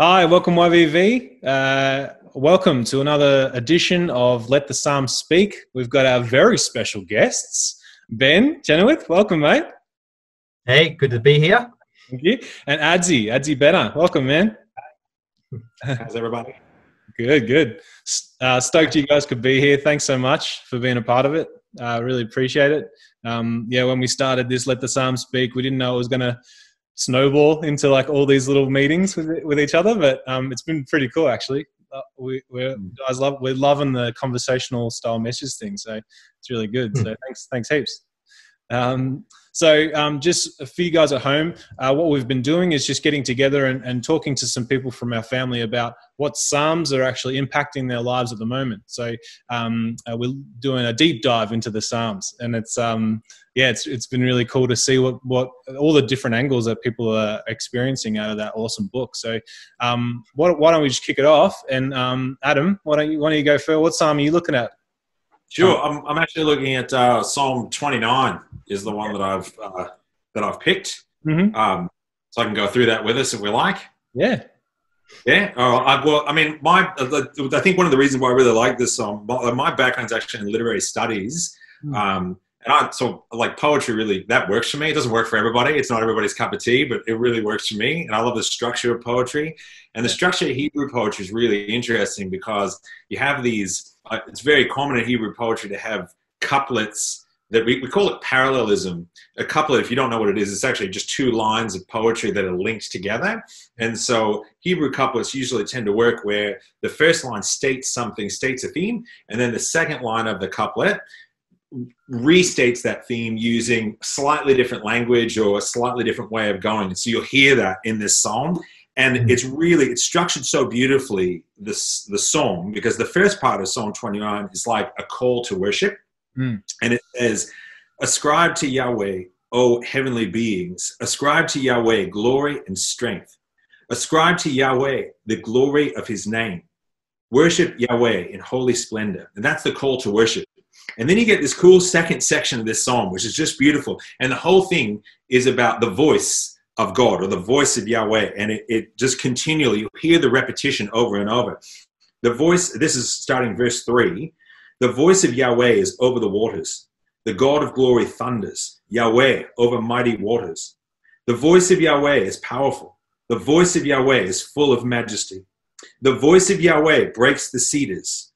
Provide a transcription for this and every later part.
Hi, welcome YVV. Uh, welcome to another edition of Let the Psalm Speak. We've got our very special guests, Ben Chenoweth. Welcome, mate. Hey, good to be here. Thank you. And Adzi, Adzi Benner. Welcome, man. How's everybody? Good, good. Uh, stoked you guys could be here. Thanks so much for being a part of it. I uh, really appreciate it. Um, yeah, when we started this Let the Psalm Speak, we didn't know it was going to snowball into like all these little meetings with with each other. But um, it's been pretty cool actually. Uh, we we're mm. guys love we're loving the conversational style message thing, so it's really good. Mm. So thanks thanks heaps. Um, so, um, just for you guys at home, uh, what we've been doing is just getting together and, and, talking to some people from our family about what Psalms are actually impacting their lives at the moment. So, um, uh, we're doing a deep dive into the Psalms, and it's um, yeah, it's it's been really cool to see what what all the different angles that people are experiencing out of that awesome book. So, um, why, why don't we just kick it off? And um, Adam, why don't you why don't you go first? What Psalm are you looking at? Sure, I'm, I'm actually looking at uh, Psalm 29 is the one that I've uh, that I've picked. Mm-hmm. Um, so I can go through that with us if we like. Yeah. Yeah. Oh, I, well, I mean, my I think one of the reasons why I really like this song, my, my background's actually in literary studies. Mm. Um, and I so like poetry really that works for me. It doesn't work for everybody. It's not everybody's cup of tea, but it really works for me. And I love the structure of poetry. And the structure of Hebrew poetry is really interesting because you have these it's very common in Hebrew poetry to have couplets that we, we call it parallelism. A couplet, if you don't know what it is, it's actually just two lines of poetry that are linked together. And so Hebrew couplets usually tend to work where the first line states something, states a theme, and then the second line of the couplet restates that theme using slightly different language or a slightly different way of going. And so you'll hear that in this song and mm-hmm. it's really it's structured so beautifully this the song because the first part of Psalm 29 is like a call to worship. Mm. and it says ascribe to yahweh o heavenly beings. Ascribe to yahweh glory and strength. Ascribe to yahweh the glory of his name. Worship yahweh in holy splendor. And that's the call to worship. And then you get this cool second section of this psalm which is just beautiful. And the whole thing is about the voice of God or the voice of Yahweh. And it, it just continually, you hear the repetition over and over. The voice, this is starting verse 3 the voice of Yahweh is over the waters. The God of glory thunders. Yahweh over mighty waters. The voice of Yahweh is powerful. The voice of Yahweh is full of majesty. The voice of Yahweh breaks the cedars.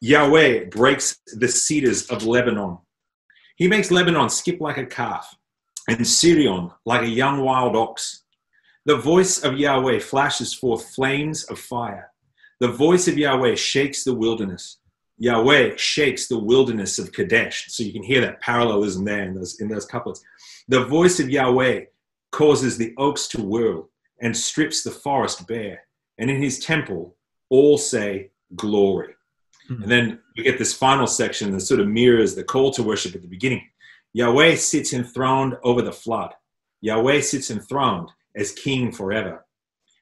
Yahweh breaks the cedars of Lebanon. He makes Lebanon skip like a calf and Sirion like a young wild ox. The voice of Yahweh flashes forth flames of fire. The voice of Yahweh shakes the wilderness. Yahweh shakes the wilderness of Kadesh. So you can hear that parallelism there in those, in those couplets. The voice of Yahweh causes the oaks to whirl and strips the forest bare. And in his temple, all say glory. Mm-hmm. And then we get this final section that sort of mirrors the call to worship at the beginning. Yahweh sits enthroned over the flood. Yahweh sits enthroned as king forever.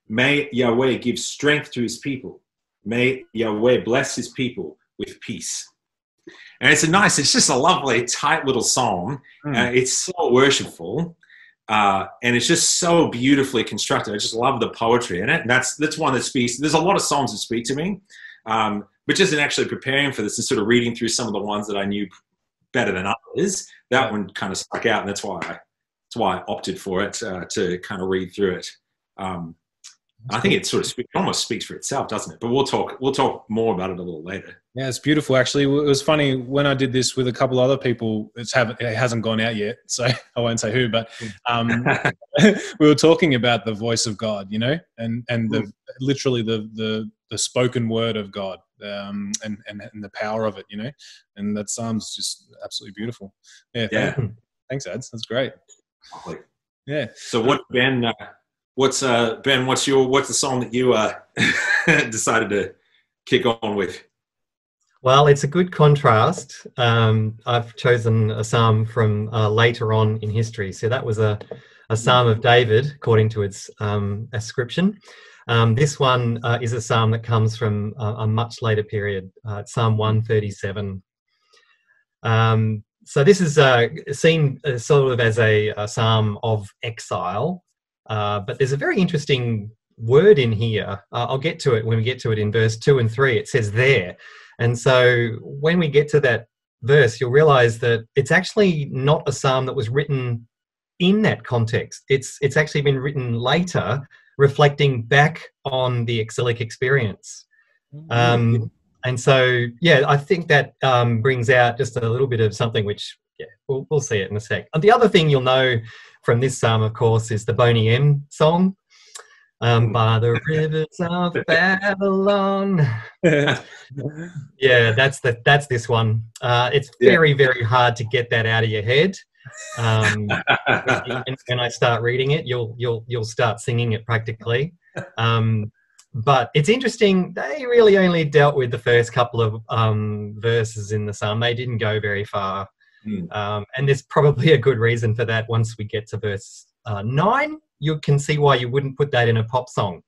May Yahweh give strength to his people. May Yahweh bless his people with peace. And it's a nice, it's just a lovely, tight little song. Mm. Uh, it's so worshipful. Uh, and it's just so beautifully constructed. I just love the poetry in it. And that's that's one that speaks. There's a lot of songs that speak to me, um, but just in actually preparing for this and sort of reading through some of the ones that I knew better than others, that one kind of stuck out, and that's why I, that's why I opted for it uh, to kind of read through it. Um, I think it sort of speak, almost speaks for itself, doesn't it? But we'll talk we'll talk more about it a little later. Yeah, it's beautiful. Actually, it was funny when I did this with a couple other people. It's haven't it hasn't gone out yet, so I won't say who. But um, we were talking about the voice of God, you know, and and the mm. literally the the the spoken word of God um, and, and, and the power of it, you know. And that Psalm's just absolutely beautiful. Yeah. yeah. Thanks, Ads. That's great. Yeah. So what Ben? Uh, what's uh Ben? What's your what's the song that you uh decided to kick on with? Well, it's a good contrast. Um, I've chosen a psalm from uh, later on in history. So that was a, a psalm of David, according to its um, ascription. Um, this one uh, is a psalm that comes from a, a much later period, uh, Psalm 137. Um, so this is uh, seen sort of as a, a, psalm of exile, uh, but there's a very interesting word in here. Uh, I'll get to it when we get to it in verse two and three. It says there, and so when we get to that verse, you'll realize that it's actually not a psalm that was written in that context. It's it's actually been written later, reflecting back on the exilic experience. Um, and so, yeah, I think that um, brings out just a little bit of something which, yeah, we'll, we'll see it in a sec. And the other thing you'll know from this psalm, of course, is the Boney M song. Um, by the rivers of Babylon. yeah, that's the that's this one. Uh, it's very very hard to get that out of your head. Um, and when I start reading it, you'll you'll you'll start singing it practically. Um, but it's interesting. They really only dealt with the first couple of um, verses in the psalm. They didn't go very far, Mm. um, and there's probably a good reason for that. Once we get to verse uh, nine, you can see why you wouldn't put that in a pop song.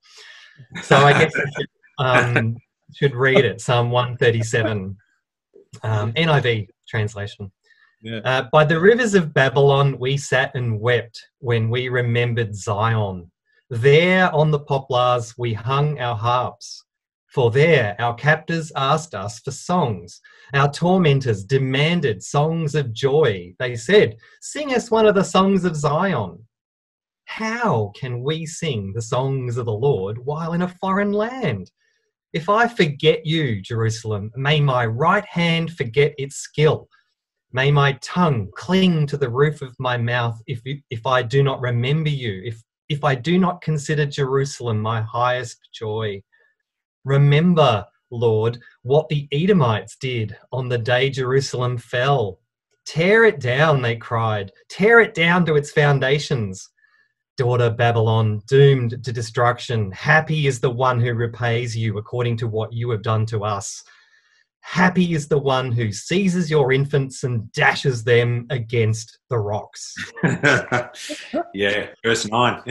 So I guess you should, um, should read it. Psalm 137, um, NIV translation. Yeah. Uh, by the rivers of Babylon, we sat and wept when we remembered Zion. There on the poplars, we hung our harps. For there, our captors asked us for songs. Our tormentors demanded songs of joy. They said, Sing us one of the songs of Zion. How can we sing the songs of the Lord while in a foreign land? If I forget you, Jerusalem, may my right hand forget its skill. May my tongue cling to the roof of my mouth if, if I do not remember you, if, if I do not consider Jerusalem my highest joy. Remember, Lord, what the Edomites did on the day Jerusalem fell. Tear it down, they cried. Tear it down to its foundations. Daughter Babylon, doomed to destruction, happy is the one who repays you according to what you have done to us. Happy is the one who seizes your infants and dashes them against the rocks. yeah, verse nine.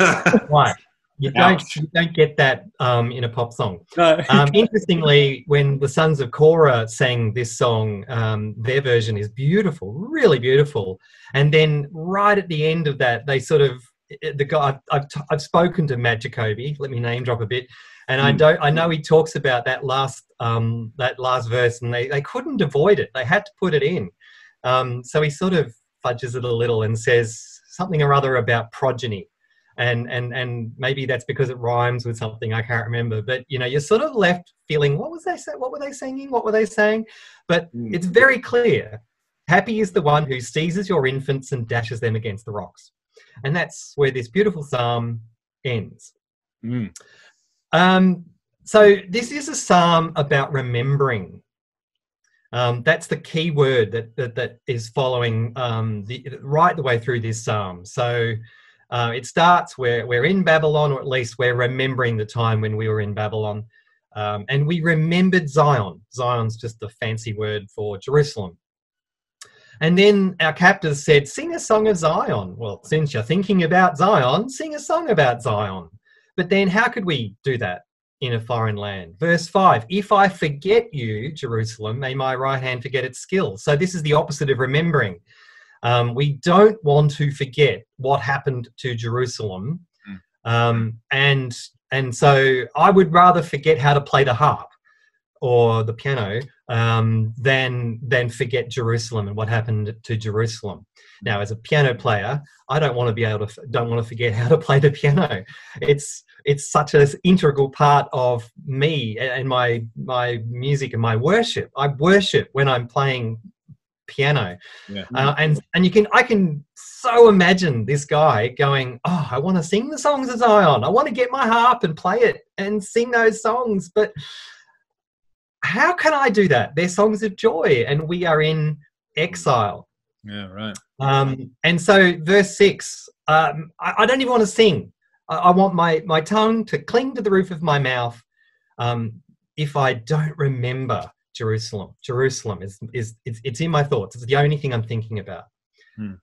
Right. You don't, you don't get that um, in a pop song. No. Um, interestingly, when the Sons of Korah sang this song, um, their version is beautiful, really beautiful. And then right at the end of that, they sort of the guy I've, I've spoken to Matt Jacoby. Let me name drop a bit, and I Mm. don't. I know he talks about that last um, that last verse, and they they couldn't avoid it. They had to put it in. Um, so he sort of fudges it a little and says something or other about progeny and and and maybe that's because it rhymes with something I can't remember. But you know, you're sort of left feeling, what was they say? What were they singing? What were they saying? But Mm. it's very clear. Happy is the one who seizes your infants and dashes them against the rocks, and that's where this beautiful psalm ends. Mm. Um, so this is a psalm about remembering. Um, that's the key word that that, that is following um, the, right the way through this psalm. So uh, it starts where we're in Babylon, or at least we're remembering the time when we were in Babylon, um, and we remembered Zion. Zion's just a fancy word for Jerusalem. And then our captors said, "Sing a song of Zion." Well, since you're thinking about Zion, sing a song about Zion. But then, how could we do that in a foreign land? Verse 5 If I forget you, Jerusalem, may my right hand forget its skill. So, this is the opposite of remembering. Um, we don't want to forget what happened to Jerusalem. Um, and, and so, I would rather forget how to play the harp or the piano um, than than forget Jerusalem and what happened to Jerusalem. Now, as a piano player, I don't want to be able to don't want to forget how to play the piano. It's it's such an integral part of me and my my music and my worship. I worship when I'm playing piano, Yeah. uh, and and you can I can so imagine this guy going, oh, I want to sing the songs of Zion. I want to get my harp and play it and sing those songs, but how can I do that? They're songs of joy, and we are in exile. Yeah. Right. Um, and so, verse six, um, I, I don't even want to sing. I, I want my my tongue to cling to the roof of my mouth. Um, if I don't remember Jerusalem, Jerusalem is is it's, it's in my thoughts. It's the only thing I'm thinking about. Hmm.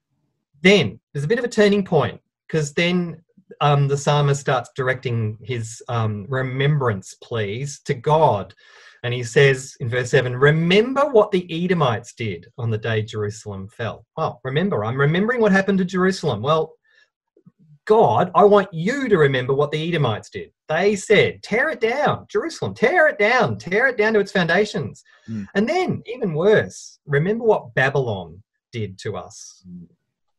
Then there's a bit of a turning point because then um, the psalmist starts directing his um, remembrance pleas to God. And he says in verse 7 Remember what the Edomites did on the day Jerusalem fell. Well, remember, I'm remembering what happened to Jerusalem. Well, God, I want you to remember what the Edomites did. They said, tear it down, Jerusalem, tear it down, tear it down to its foundations. Mm. And then, even worse, remember what Babylon did to us.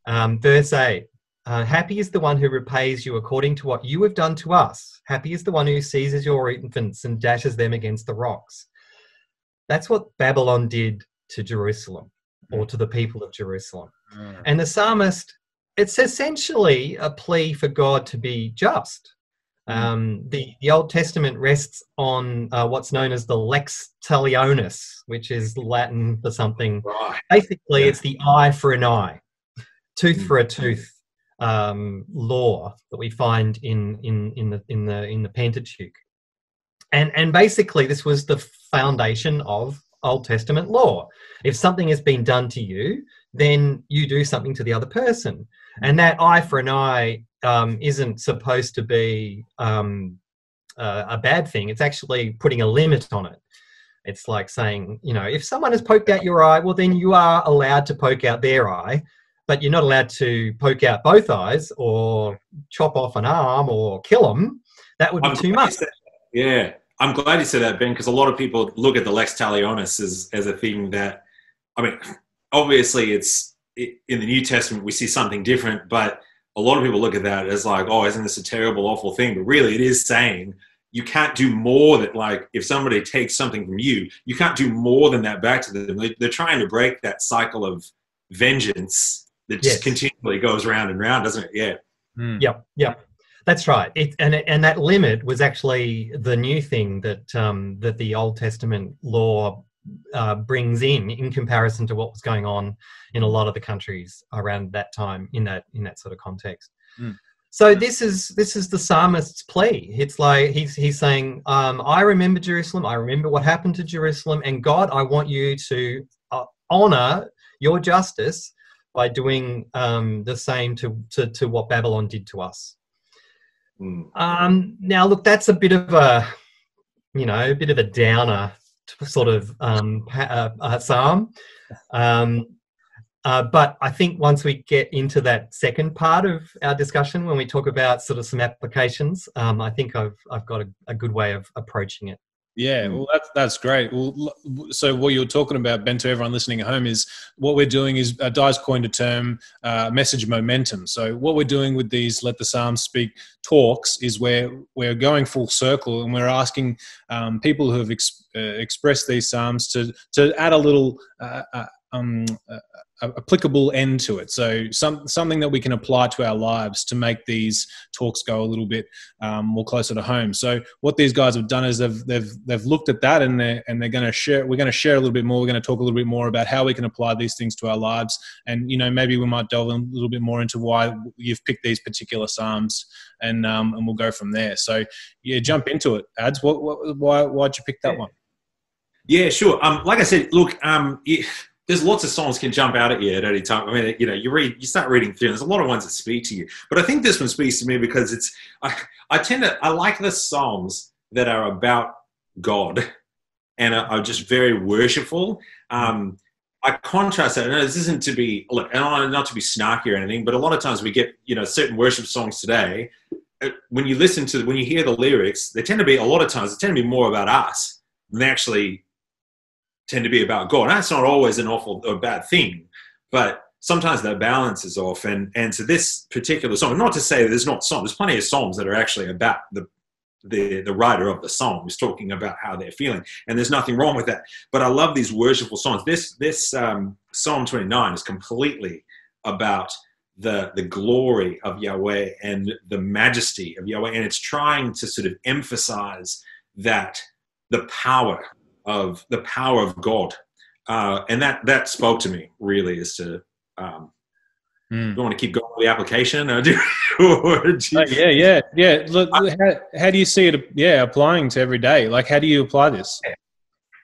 Um, verse 8 uh, Happy is the one who repays you according to what you have done to us. Happy is the one who seizes your infants and dashes them against the rocks. That's what Babylon did to Jerusalem or to the people of Jerusalem. Mm. And the psalmist, it's essentially a plea for God to be just. Mm. Um, the, the Old Testament rests on uh, what's known as the lex talionis, which is Latin for something. Right. Basically, Yeah. it's the eye for an eye, tooth Mm. for a tooth um, law that we find in in in the in the in the Pentateuch. And and basically, this was the foundation of Old Testament law. If something has been done to you, then you do something to the other person. And that eye for an eye um, isn't supposed to be um, a bad thing. It's actually putting a limit on it. It's like saying, you know, if someone has poked out your eye, well, then you are allowed to poke out their eye, but you're not allowed to poke out both eyes or chop off an arm or kill them. That would be I'm too much. yeah, I'm glad you said that, Ben, because a lot of people look at the Lex Talionis as, as a thing that, I mean, obviously it's in the New Testament we see something different, but a lot of people look at that as like, oh, isn't this a terrible, awful thing? But really, it is saying you can't do more than like, if somebody takes something from you, you can't do more than that back to them. They're trying to break that cycle of vengeance that just Yes. continually goes round and round, doesn't it? Yeah. Mm. Yep, yep. That's right. It, and and that limit was actually the new thing that um, that the Old Testament law uh, brings in in comparison to what was going on in a lot of the countries around that time in that in that sort of context. Mm. So this is this is the psalmist's plea. It's like he's he's saying, um, "I remember Jerusalem. I remember what happened to Jerusalem, and God, I want you to uh, honor your justice by doing um, the same to, to to what Babylon did to us." Mm. Um, now, look, that's a bit of a, you know, a bit of a downer sort of um, uh, uh, psalm. Um, uh, but I think once we get into that second part of our discussion, when we talk about sort of some applications, um, I think I've I've got a, a good way of approaching it. Yeah, Mm. well, that's that's great. Well, so what you're talking about, Ben, to everyone listening at home, is what we're doing is uh, Di's coined a term, uh, message momentum. So what we're doing with these "Let the Psalms Speak" talks is where we're going full circle and we're asking um, people who have ex- uh, expressed these psalms to to add a little. Uh, uh, um, applicable end to it. So some something that we can apply to our lives to make these talks go a little bit um, more closer to home. So what these guys have done is they've they've they've looked at that and they're and they're going to share. We're going to share a little bit more. We're going to talk a little bit more about how we can apply these things to our lives, and you know maybe we might delve a little bit more into why you've picked these particular psalms, and um, and we'll go from there. So yeah, jump into it. Ads, what, what why why'd you pick that one? Yeah, sure. Um, like I said, look, um, it, there's lots of songs can jump out at you at any time. I mean, you know, you read, you start reading through. There's a lot of ones that speak to you, but I think this one speaks to me because it's. I, I tend to I like the songs that are about God and are, are just very worshipful. Um, I contrast that. And this isn't to be look, and not to be snarky or anything, but a lot of times we get you know certain worship songs today. uh, When you listen to when you hear the lyrics, they tend to be a lot of times they tend to be more about us than actually tend to be about God. And that's not always an awful or bad thing, but sometimes that balance is off. And and so this particular song, not to say there's not songs, there's plenty of songs that are actually about the the the writer of the song is talking about how they're feeling, and there's nothing wrong with that. But I love these worshipful songs. This this um, Psalm 29 is completely about the the glory of Yahweh and the majesty of Yahweh, and it's trying to sort of emphasize that the power of the power of God, uh, and that that spoke to me really is to. Um, Mm. do you want to keep going with the application, or do, or do Oh, yeah, yeah, yeah. Look, how, how do you see it? Yeah, applying to every day. Like, how do you apply this?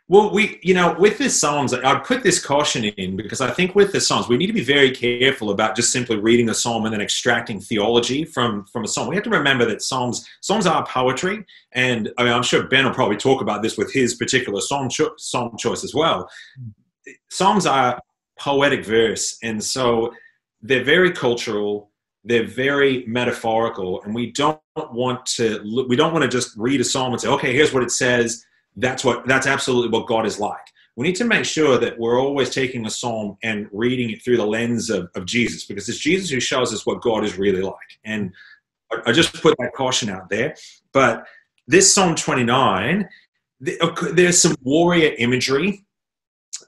Well, we, you know, with the Psalms, I'd put this caution in because I think with the Psalms, we need to be very careful about just simply reading a psalm and then extracting theology from from a psalm. We have to remember that psalms psalms are poetry, and I mean, I'm sure Ben will probably talk about this with his particular psalm cho- psalm choice as well. Psalms are poetic verse, and so they're very cultural. they're very metaphorical, and we don't want to we don't want to just read a psalm and say, okay, here's what it says. That's what that's absolutely what God is like. We need to make sure that we're always taking a psalm and reading it through the lens of, of Jesus, because it's Jesus who shows us what God is really like. And I, I just put that caution out there. But this Psalm 29, there's some warrior imagery.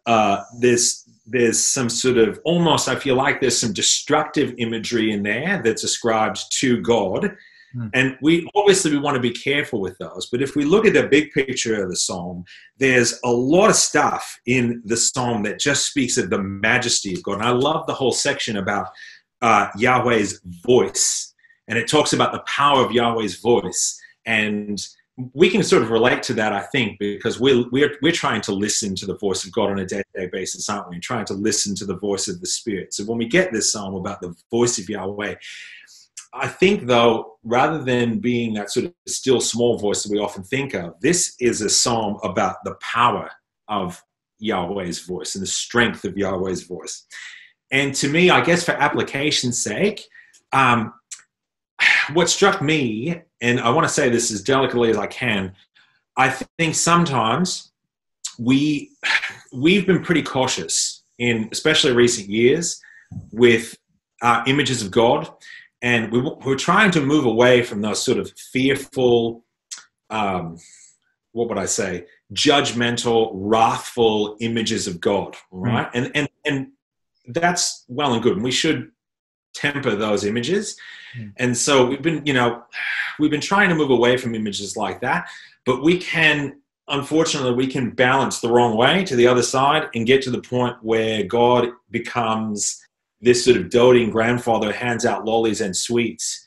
Uh, there's there's some sort of almost I feel like there's some destructive imagery in there that's ascribed to God. Hmm. And we obviously we want to be careful with those. But if we look at the big picture of the psalm, there's a lot of stuff in the psalm that just speaks of the majesty of God. And I love the whole section about uh, Yahweh's voice, and it talks about the power of Yahweh's voice and we can sort of relate to that, I think, because we're, we're, we're trying to listen to the voice of God on a day to day basis, aren't we? And trying to listen to the voice of the Spirit. So when we get this psalm about the voice of Yahweh, I think, though, rather than being that sort of still small voice that we often think of, this is a psalm about the power of Yahweh's voice and the strength of Yahweh's voice. And to me, I guess for application's sake, um, what struck me, and I want to say this as delicately as I can, I think sometimes we we've been pretty cautious in especially recent years with uh, images of God, and we, we're trying to move away from those sort of fearful, um, what would I say, judgmental, wrathful images of God, right? Mm. And and and that's well and good, and we should temper those images. Mm. And so we've been, you know, we've been trying to move away from images like that, but we can, unfortunately, we can balance the wrong way to the other side and get to the point where God becomes this sort of doting grandfather hands out lollies and sweets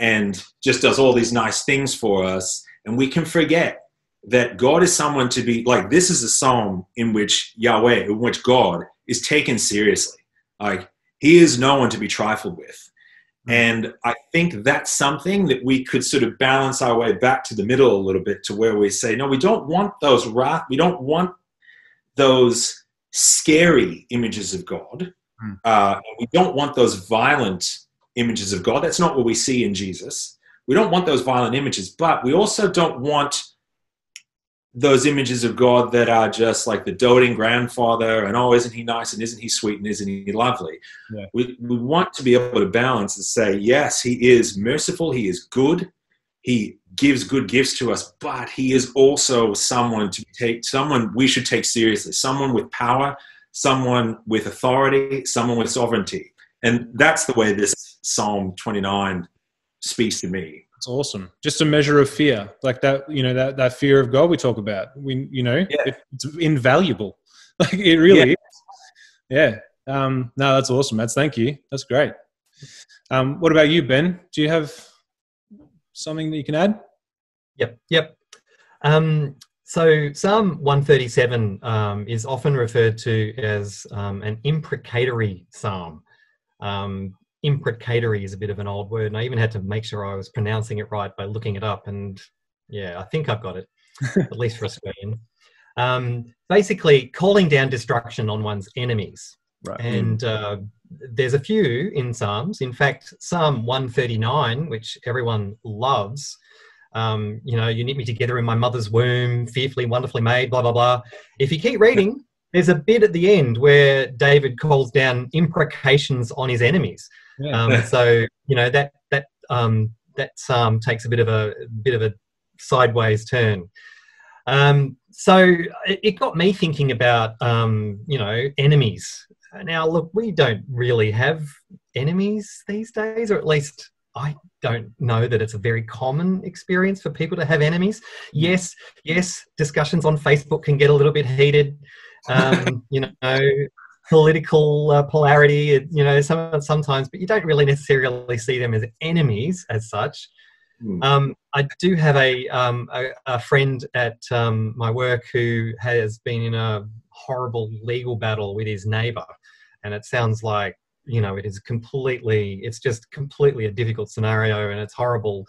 and just does all these nice things for us. And we can forget that God is someone to be like, this is a psalm in which Yahweh, in which God is taken seriously. Like, he is no one to be trifled with. Hmm. And I think that's something that we could sort of balance our way back to the middle a little bit to where we say, no, we don't want those wrath, we don't want those scary images of God. Mm. Uh, we don't want those violent images of God. That's not what we see in Jesus. We don't want those violent images, but we also don't want those images of God that are just like the doting grandfather and oh, isn't he nice and isn't he sweet and isn't he lovely? Yeah. We, we want to be able to balance and say, yes, he is merciful, he is good, he gives good gifts to us, but he is also someone to take, someone we should take seriously, someone with power, someone with authority, someone with sovereignty. And that's the way this Psalm 29 speaks to me. It's awesome. Just a measure of fear, like that. You know that that fear of God we talk about. We, you know, yeah. it, it's invaluable. Like it really yeah. is. Yeah. Um, no, that's awesome. That's thank you. That's great. Um, what about you, Ben? Do you have something that you can add? Yep. Yep. Um, so Psalm 137 um, is often referred to as um, an imprecatory psalm. Um, imprecatory is a bit of an old word, and I even had to make sure I was pronouncing it right by looking it up. And yeah, I think I've got it, at least for Australian. Um, basically, calling down destruction on one's enemies. Right. And uh, there's a few in Psalms. In fact, Psalm 139, which everyone loves, um, you know, you knit me together in my mother's womb, fearfully, wonderfully made, blah, blah, blah. If you keep reading, there's a bit at the end where David calls down imprecations on his enemies. Yeah. Um, so you know that that um, that psalm takes a bit of a bit of a sideways turn. Um, so it, it, got me thinking about um, you know enemies. Now look, we don't really have enemies these days, or at least I don't know that it's a very common experience for people to have enemies. Yes, yes, discussions on Facebook can get a little bit heated. Um, you know, political uh, polarity, you know, some, sometimes, but you don't really necessarily see them as enemies as such. Mm. Um, I do have a, um, a, a, friend at um, my work who has been in a horrible legal battle with his neighbor. And it sounds like, you know, it is completely, it's just completely a difficult scenario and it's horrible.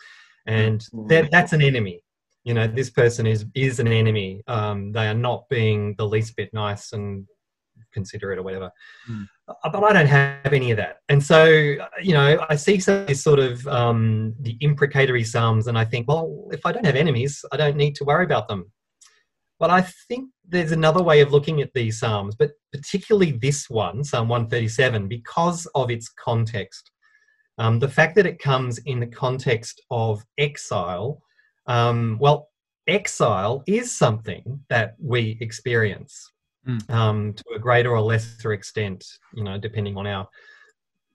And mm. that, that's an enemy. You know, this person is, is an enemy. Um, they are not being the least bit nice and consider it or whatever. Mm. Uh, But I don't have any of that. And so, you know, I see some sort of um, the imprecatory psalms and I think, well, if I don't have enemies, I don't need to worry about them. But I think there's another way of looking at these psalms, but particularly this one, Psalm 137, because of its context. Um, the fact that it comes in the context of exile, um, well, exile is something that we experience Mm. um, to a greater or lesser extent, you know, depending on our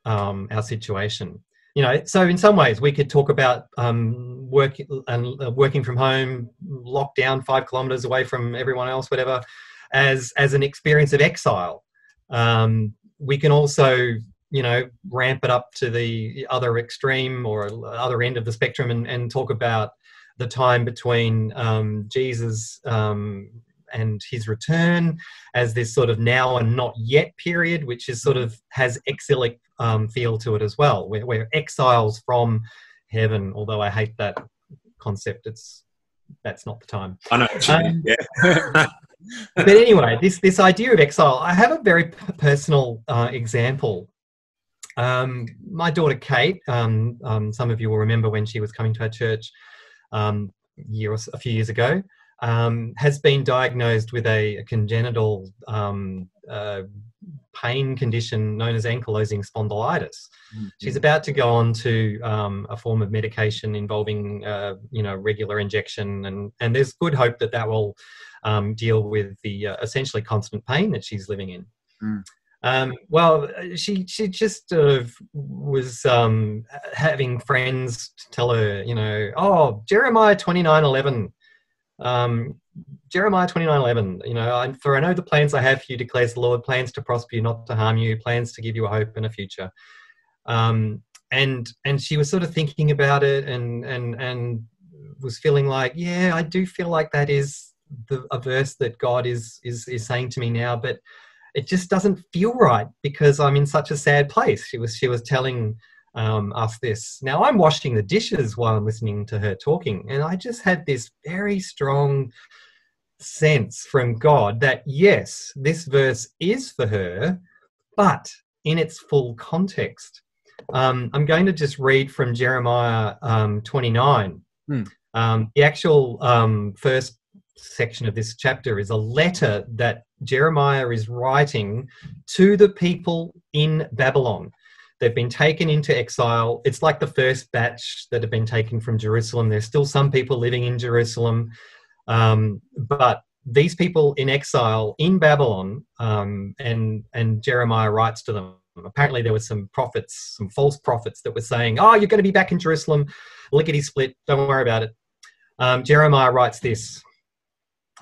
um, our situation. You know, so in some ways we could talk about um, work and uh, working from home, locked down five kilometers away from everyone else, whatever, as as an experience of exile. Um, we can also, you know, ramp it up to the other extreme or other end of the spectrum and, and talk about the time between um, Jesus um, and his return as this sort of now and not yet period, which is sort of has exilic um, feel to it as well. We're, we're exiles from heaven, although I hate that concept. It's that's not the time. I know. what you mean, Um, yeah. But anyway, this this idea of exile, I have a very personal uh, example. Um, my daughter Kate, um, um, some of you will remember when she was coming to our church um, year or a few years ago, um, has been diagnosed with a, a congenital um, uh, pain condition known as ankylosing spondylitis. She's about to go on to um, a form of medication involving, uh, you know, regular injection, and and there's good hope that that will um, deal with the uh, essentially constant pain that she's living in. Mm. Um, well, she she just sort of was um, having friends tell her, you know, oh Jeremiah twenty nine eleven. Um, Jeremiah twenty nine eleven. You know, I, for I know the plans I have for you, declares the Lord, plans to prosper you, not to harm you, plans to give you a hope and a future um, and and she was sort of thinking about it and and and was feeling like yeah i do feel like that is the a verse that god is is is saying to me now but it just doesn't feel right because i'm in such a sad place she was she was telling um, us this now i'm washing the dishes while i'm listening to her talking and i just had this very strong sense from god that yes this verse is for her but in its full context um, I'm going to just read from Jeremiah um, 29. Hmm. Um, the actual um, first section of this chapter is a letter that Jeremiah is writing to the people in Babylon. They've been taken into exile. It's like the first batch that have been taken from Jerusalem. There's still some people living in Jerusalem, um, but these people in exile in Babylon, um, and and Jeremiah writes to them apparently there were some prophets, some false prophets that were saying, "Oh, you're going to be back in Jerusalem, lickety split. Don't worry about it." Um, Jeremiah writes this.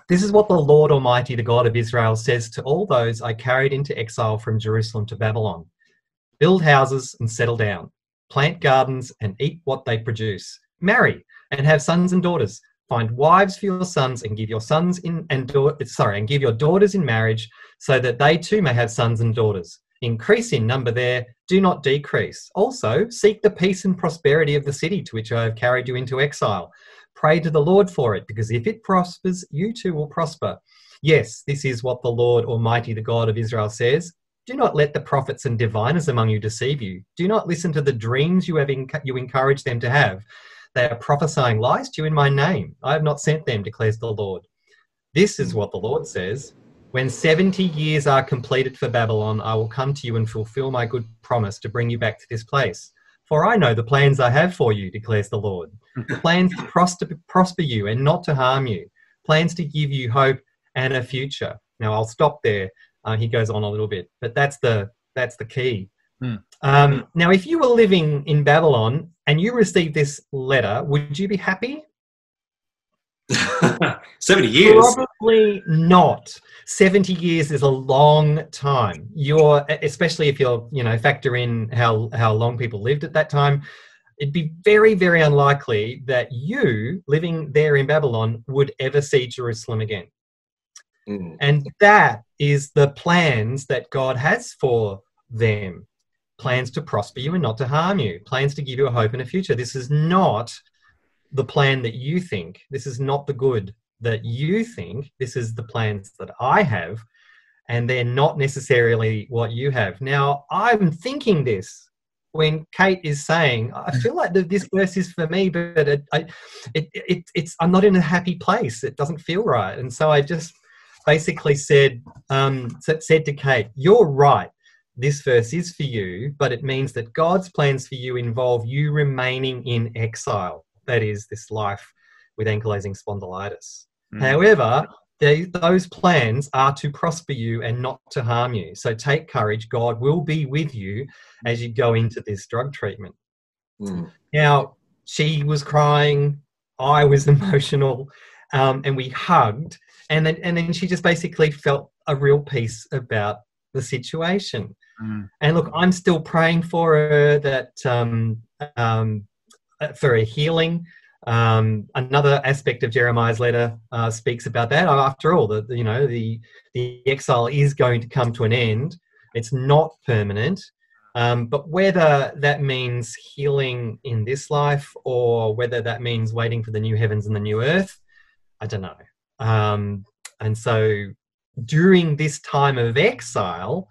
This is what the Lord Almighty, the God of Israel, says to all those I carried into exile from Jerusalem to Babylon Build houses and settle down, plant gardens and eat what they produce, marry and have sons and daughters, find wives for your sons and give your sons in and da- sorry, and give your daughters in marriage so that they too may have sons and daughters increase in number there, do not decrease. Also, seek the peace and prosperity of the city to which I have carried you into exile. Pray to the Lord for it, because if it prospers, you too will prosper. Yes, this is what the Lord Almighty, the God of Israel, says. Do not let the prophets and diviners among you deceive you. Do not listen to the dreams you have enc- you encourage them to have. They are prophesying lies to you in my name. I have not sent them, declares the Lord. This is what the Lord says. When 70 years are completed for Babylon, I will come to you and fulfill my good promise to bring you back to this place. For I know the plans I have for you, declares the Lord. plans to prosper, prosper you and not to harm you. Plans to give you hope and a future. Now I'll stop there. Uh, he goes on a little bit, but that's the that's the key. Hmm. Um, now, if you were living in Babylon and you received this letter, would you be happy? 70 years. Probably not. 70 years is a long time. You're especially if you're, you know, factor in how how long people lived at that time, it'd be very very unlikely that you living there in Babylon would ever see Jerusalem again. Mm. And that is the plans that God has for them. Plans to prosper you and not to harm you. Plans to give you a hope and a future. This is not the plan that you think. This is not the good that you think. This is the plans that I have. and they're not necessarily what you have. Now, I'm thinking this when Kate is saying, "I feel like this verse is for me, but it, I, it, it, it's I'm not in a happy place. It doesn't feel right." And so I just basically said um, said to Kate, "You're right. This verse is for you, but it means that God's plans for you involve you remaining in exile. That is, this life with ankylosing spondylitis. Mm. However, they, those plans are to prosper you and not to harm you. So take courage. God will be with you as you go into this drug treatment. Mm. Now, she was crying. I was emotional. Um, and we hugged. And then, and then she just basically felt a real peace about the situation. Mm. And look, I'm still praying for her that um, um, for a healing. Um, another aspect of Jeremiah's letter uh, speaks about that. After all, the, the, you know the the exile is going to come to an end. It's not permanent, um, but whether that means healing in this life or whether that means waiting for the new heavens and the new earth, I don't know. Um, and so, during this time of exile,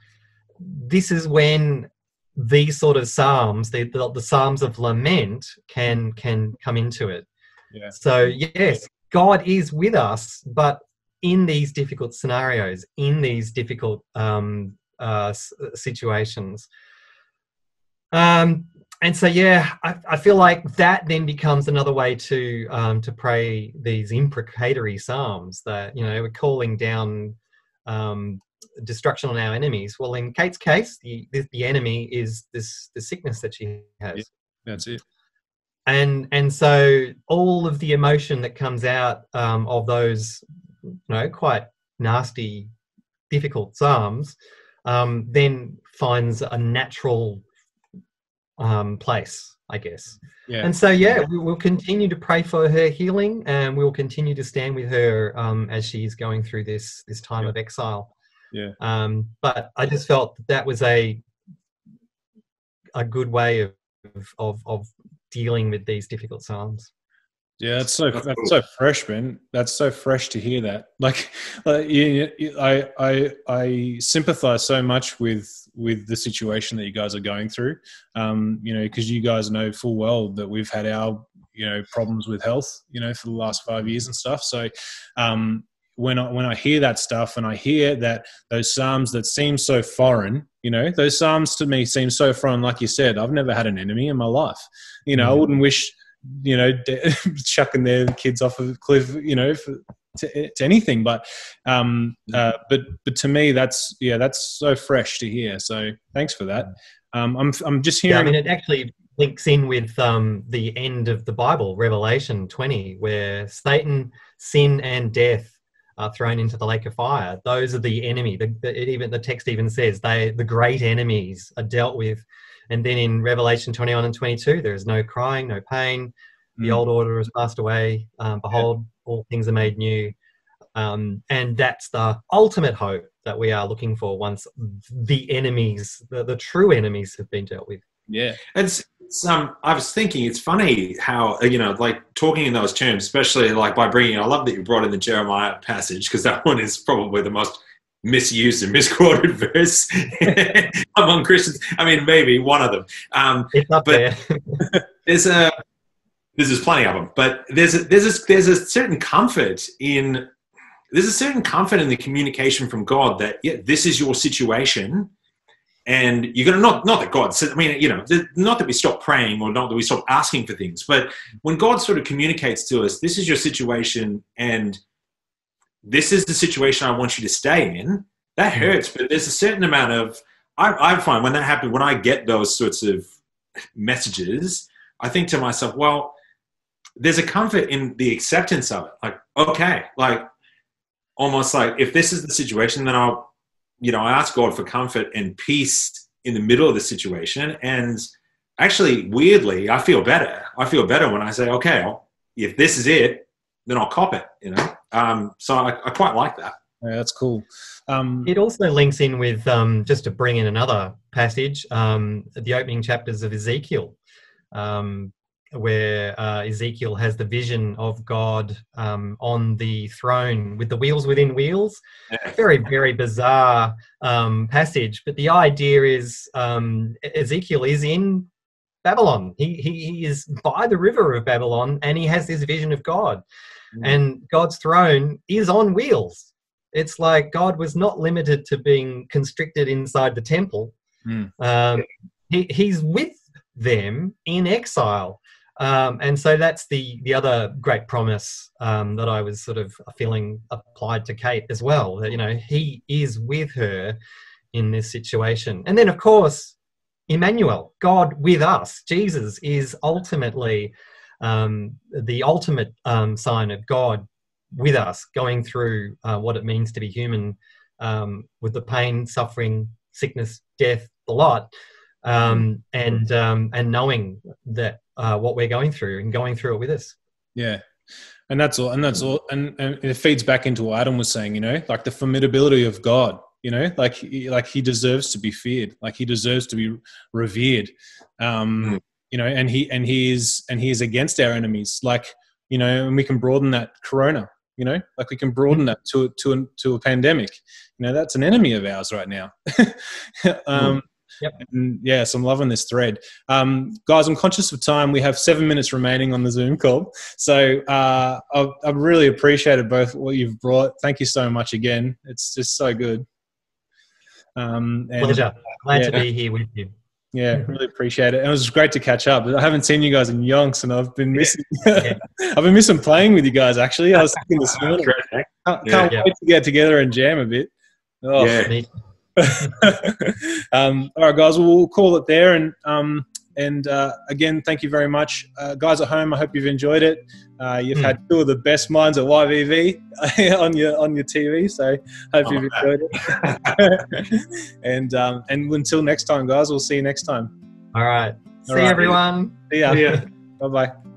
this is when these sort of psalms, the, the, the psalms of lament, can can come into it. Yeah. So yes, God is with us, but in these difficult scenarios, in these difficult um, uh, situations. Um, and so yeah, I, I, feel like that then becomes another way to um, to pray these imprecatory psalms that you know we're calling down um, destruction on our enemies. Well, in Kate's case, the the enemy is this the sickness that she has. Yeah, that's it. And and so all of the emotion that comes out um, of those, you know, quite nasty, difficult psalms, um, then finds a natural um, place, I guess. Yeah. And so, yeah, we will continue to pray for her healing, and we will continue to stand with her um, as she's going through this this time yeah. of exile. Yeah. Um, but I just felt that, that was a a good way of of of dealing with these difficult psalms. Yeah, that's so that's so fresh, man. That's so fresh to hear that. Like, like you, you, I I I sympathize so much with with the situation that you guys are going through. Um, you know, because you guys know full well that we've had our you know problems with health, you know, for the last five years and stuff. So, um, when I when I hear that stuff and I hear that those psalms that seem so foreign, you know, those psalms to me seem so foreign. Like you said, I've never had an enemy in my life. You know, mm-hmm. I wouldn't wish, you know, chucking their kids off a cliff, you know, for, to, to, anything. But um, uh, but but to me, that's yeah, that's so fresh to hear. So thanks for that. Um, I'm I'm just hearing. Yeah, I mean, it actually links in with um, the end of the Bible, Revelation 20, where Satan, sin, and death are thrown into the lake of fire. Those are the enemy. The, the, even the text even says they the great enemies are dealt with. And then in Revelation 21 and 22, there is no crying, no pain. The mm. old order has passed away. Um, behold, yeah. all things are made new. Um, and that's the ultimate hope that we are looking for once the enemies, the, the true enemies, have been dealt with. Yeah, it's, it's um. I was thinking it's funny how you know, like talking in those terms, especially like by bringing. I love that you brought in the Jeremiah passage because that one is probably the most misused and misquoted verse among Christians. I mean, maybe one of them. Um, it's up but there. there's a there's plenty of them, but there's a, there's a, there's a certain comfort in there's a certain comfort in the communication from God that yeah, this is your situation and you're going to not not that god says i mean you know not that we stop praying or not that we stop asking for things but when god sort of communicates to us this is your situation and this is the situation i want you to stay in that mm-hmm. hurts but there's a certain amount of i, I find when that happens when i get those sorts of messages i think to myself well there's a comfort in the acceptance of it like okay like almost like if this is the situation then i'll you know, I ask God for comfort and peace in the middle of the situation. And actually, weirdly, I feel better. I feel better when I say, okay, if this is it, then I'll cop it, you know? Um, so I, I, quite like that. Yeah, that's cool. Um, it also links in with, um, just to bring in another passage, um, the opening chapters of Ezekiel. Um, where uh, Ezekiel has the vision of God um, on the throne with the wheels within wheels. Yeah. Very, very bizarre um, passage. But the idea is um, Ezekiel is in Babylon. He, he, he is by the river of Babylon and he has this vision of God. Mm. And God's throne is on wheels. It's like God was not limited to being constricted inside the temple. Mm. Um, he, he's with them in exile. Um, and so that's the the other great promise um, that I was sort of feeling applied to Kate as well. That you know he is with her in this situation, and then of course Emmanuel, God with us. Jesus is ultimately um, the ultimate um, sign of God with us, going through uh, what it means to be human, um, with the pain, suffering, sickness, death, the lot, um, and um, and knowing that uh, what we're going through and going through it with us. Yeah. And that's all. And that's all. And, and it feeds back into what Adam was saying, you know, like the formidability of God, you know, like, he- like he deserves to be feared, like he deserves to be revered. Um, Mm. you know, and he, and he is, and he is against our enemies. Like, you know, and we can broaden that corona, you know, like we can broaden that to, to, a, to a pandemic, you know, that's an enemy of ours right now. um, Yep. And yes, I'm loving this thread. Um, guys, I'm conscious of time. We have seven minutes remaining on the Zoom call. So uh, I've, I've really appreciated both what you've brought. Thank you so much again. It's just so good. Um, and Pleasure. Glad to be here with you. Yeah, really appreciate it. And it was great to catch up. I haven't seen you guys in yonks, and I've been missing. Yeah. I've been missing playing with you guys. Actually, I was thinking this morning. Can't, can't Yeah. wait to get together and jam a bit. Oh. Yeah. Um, all right, guys. Well, we'll call it there. And um, and uh, again, thank you very much, uh, guys at home. I hope you've enjoyed it. Uh, you've Mm. had two of the best minds at YVV on your on your TV. So hope Oh, you've enjoyed it. and um, and until next time, guys. We'll see you next time. All right. See All right. everyone. See ya. Bye bye.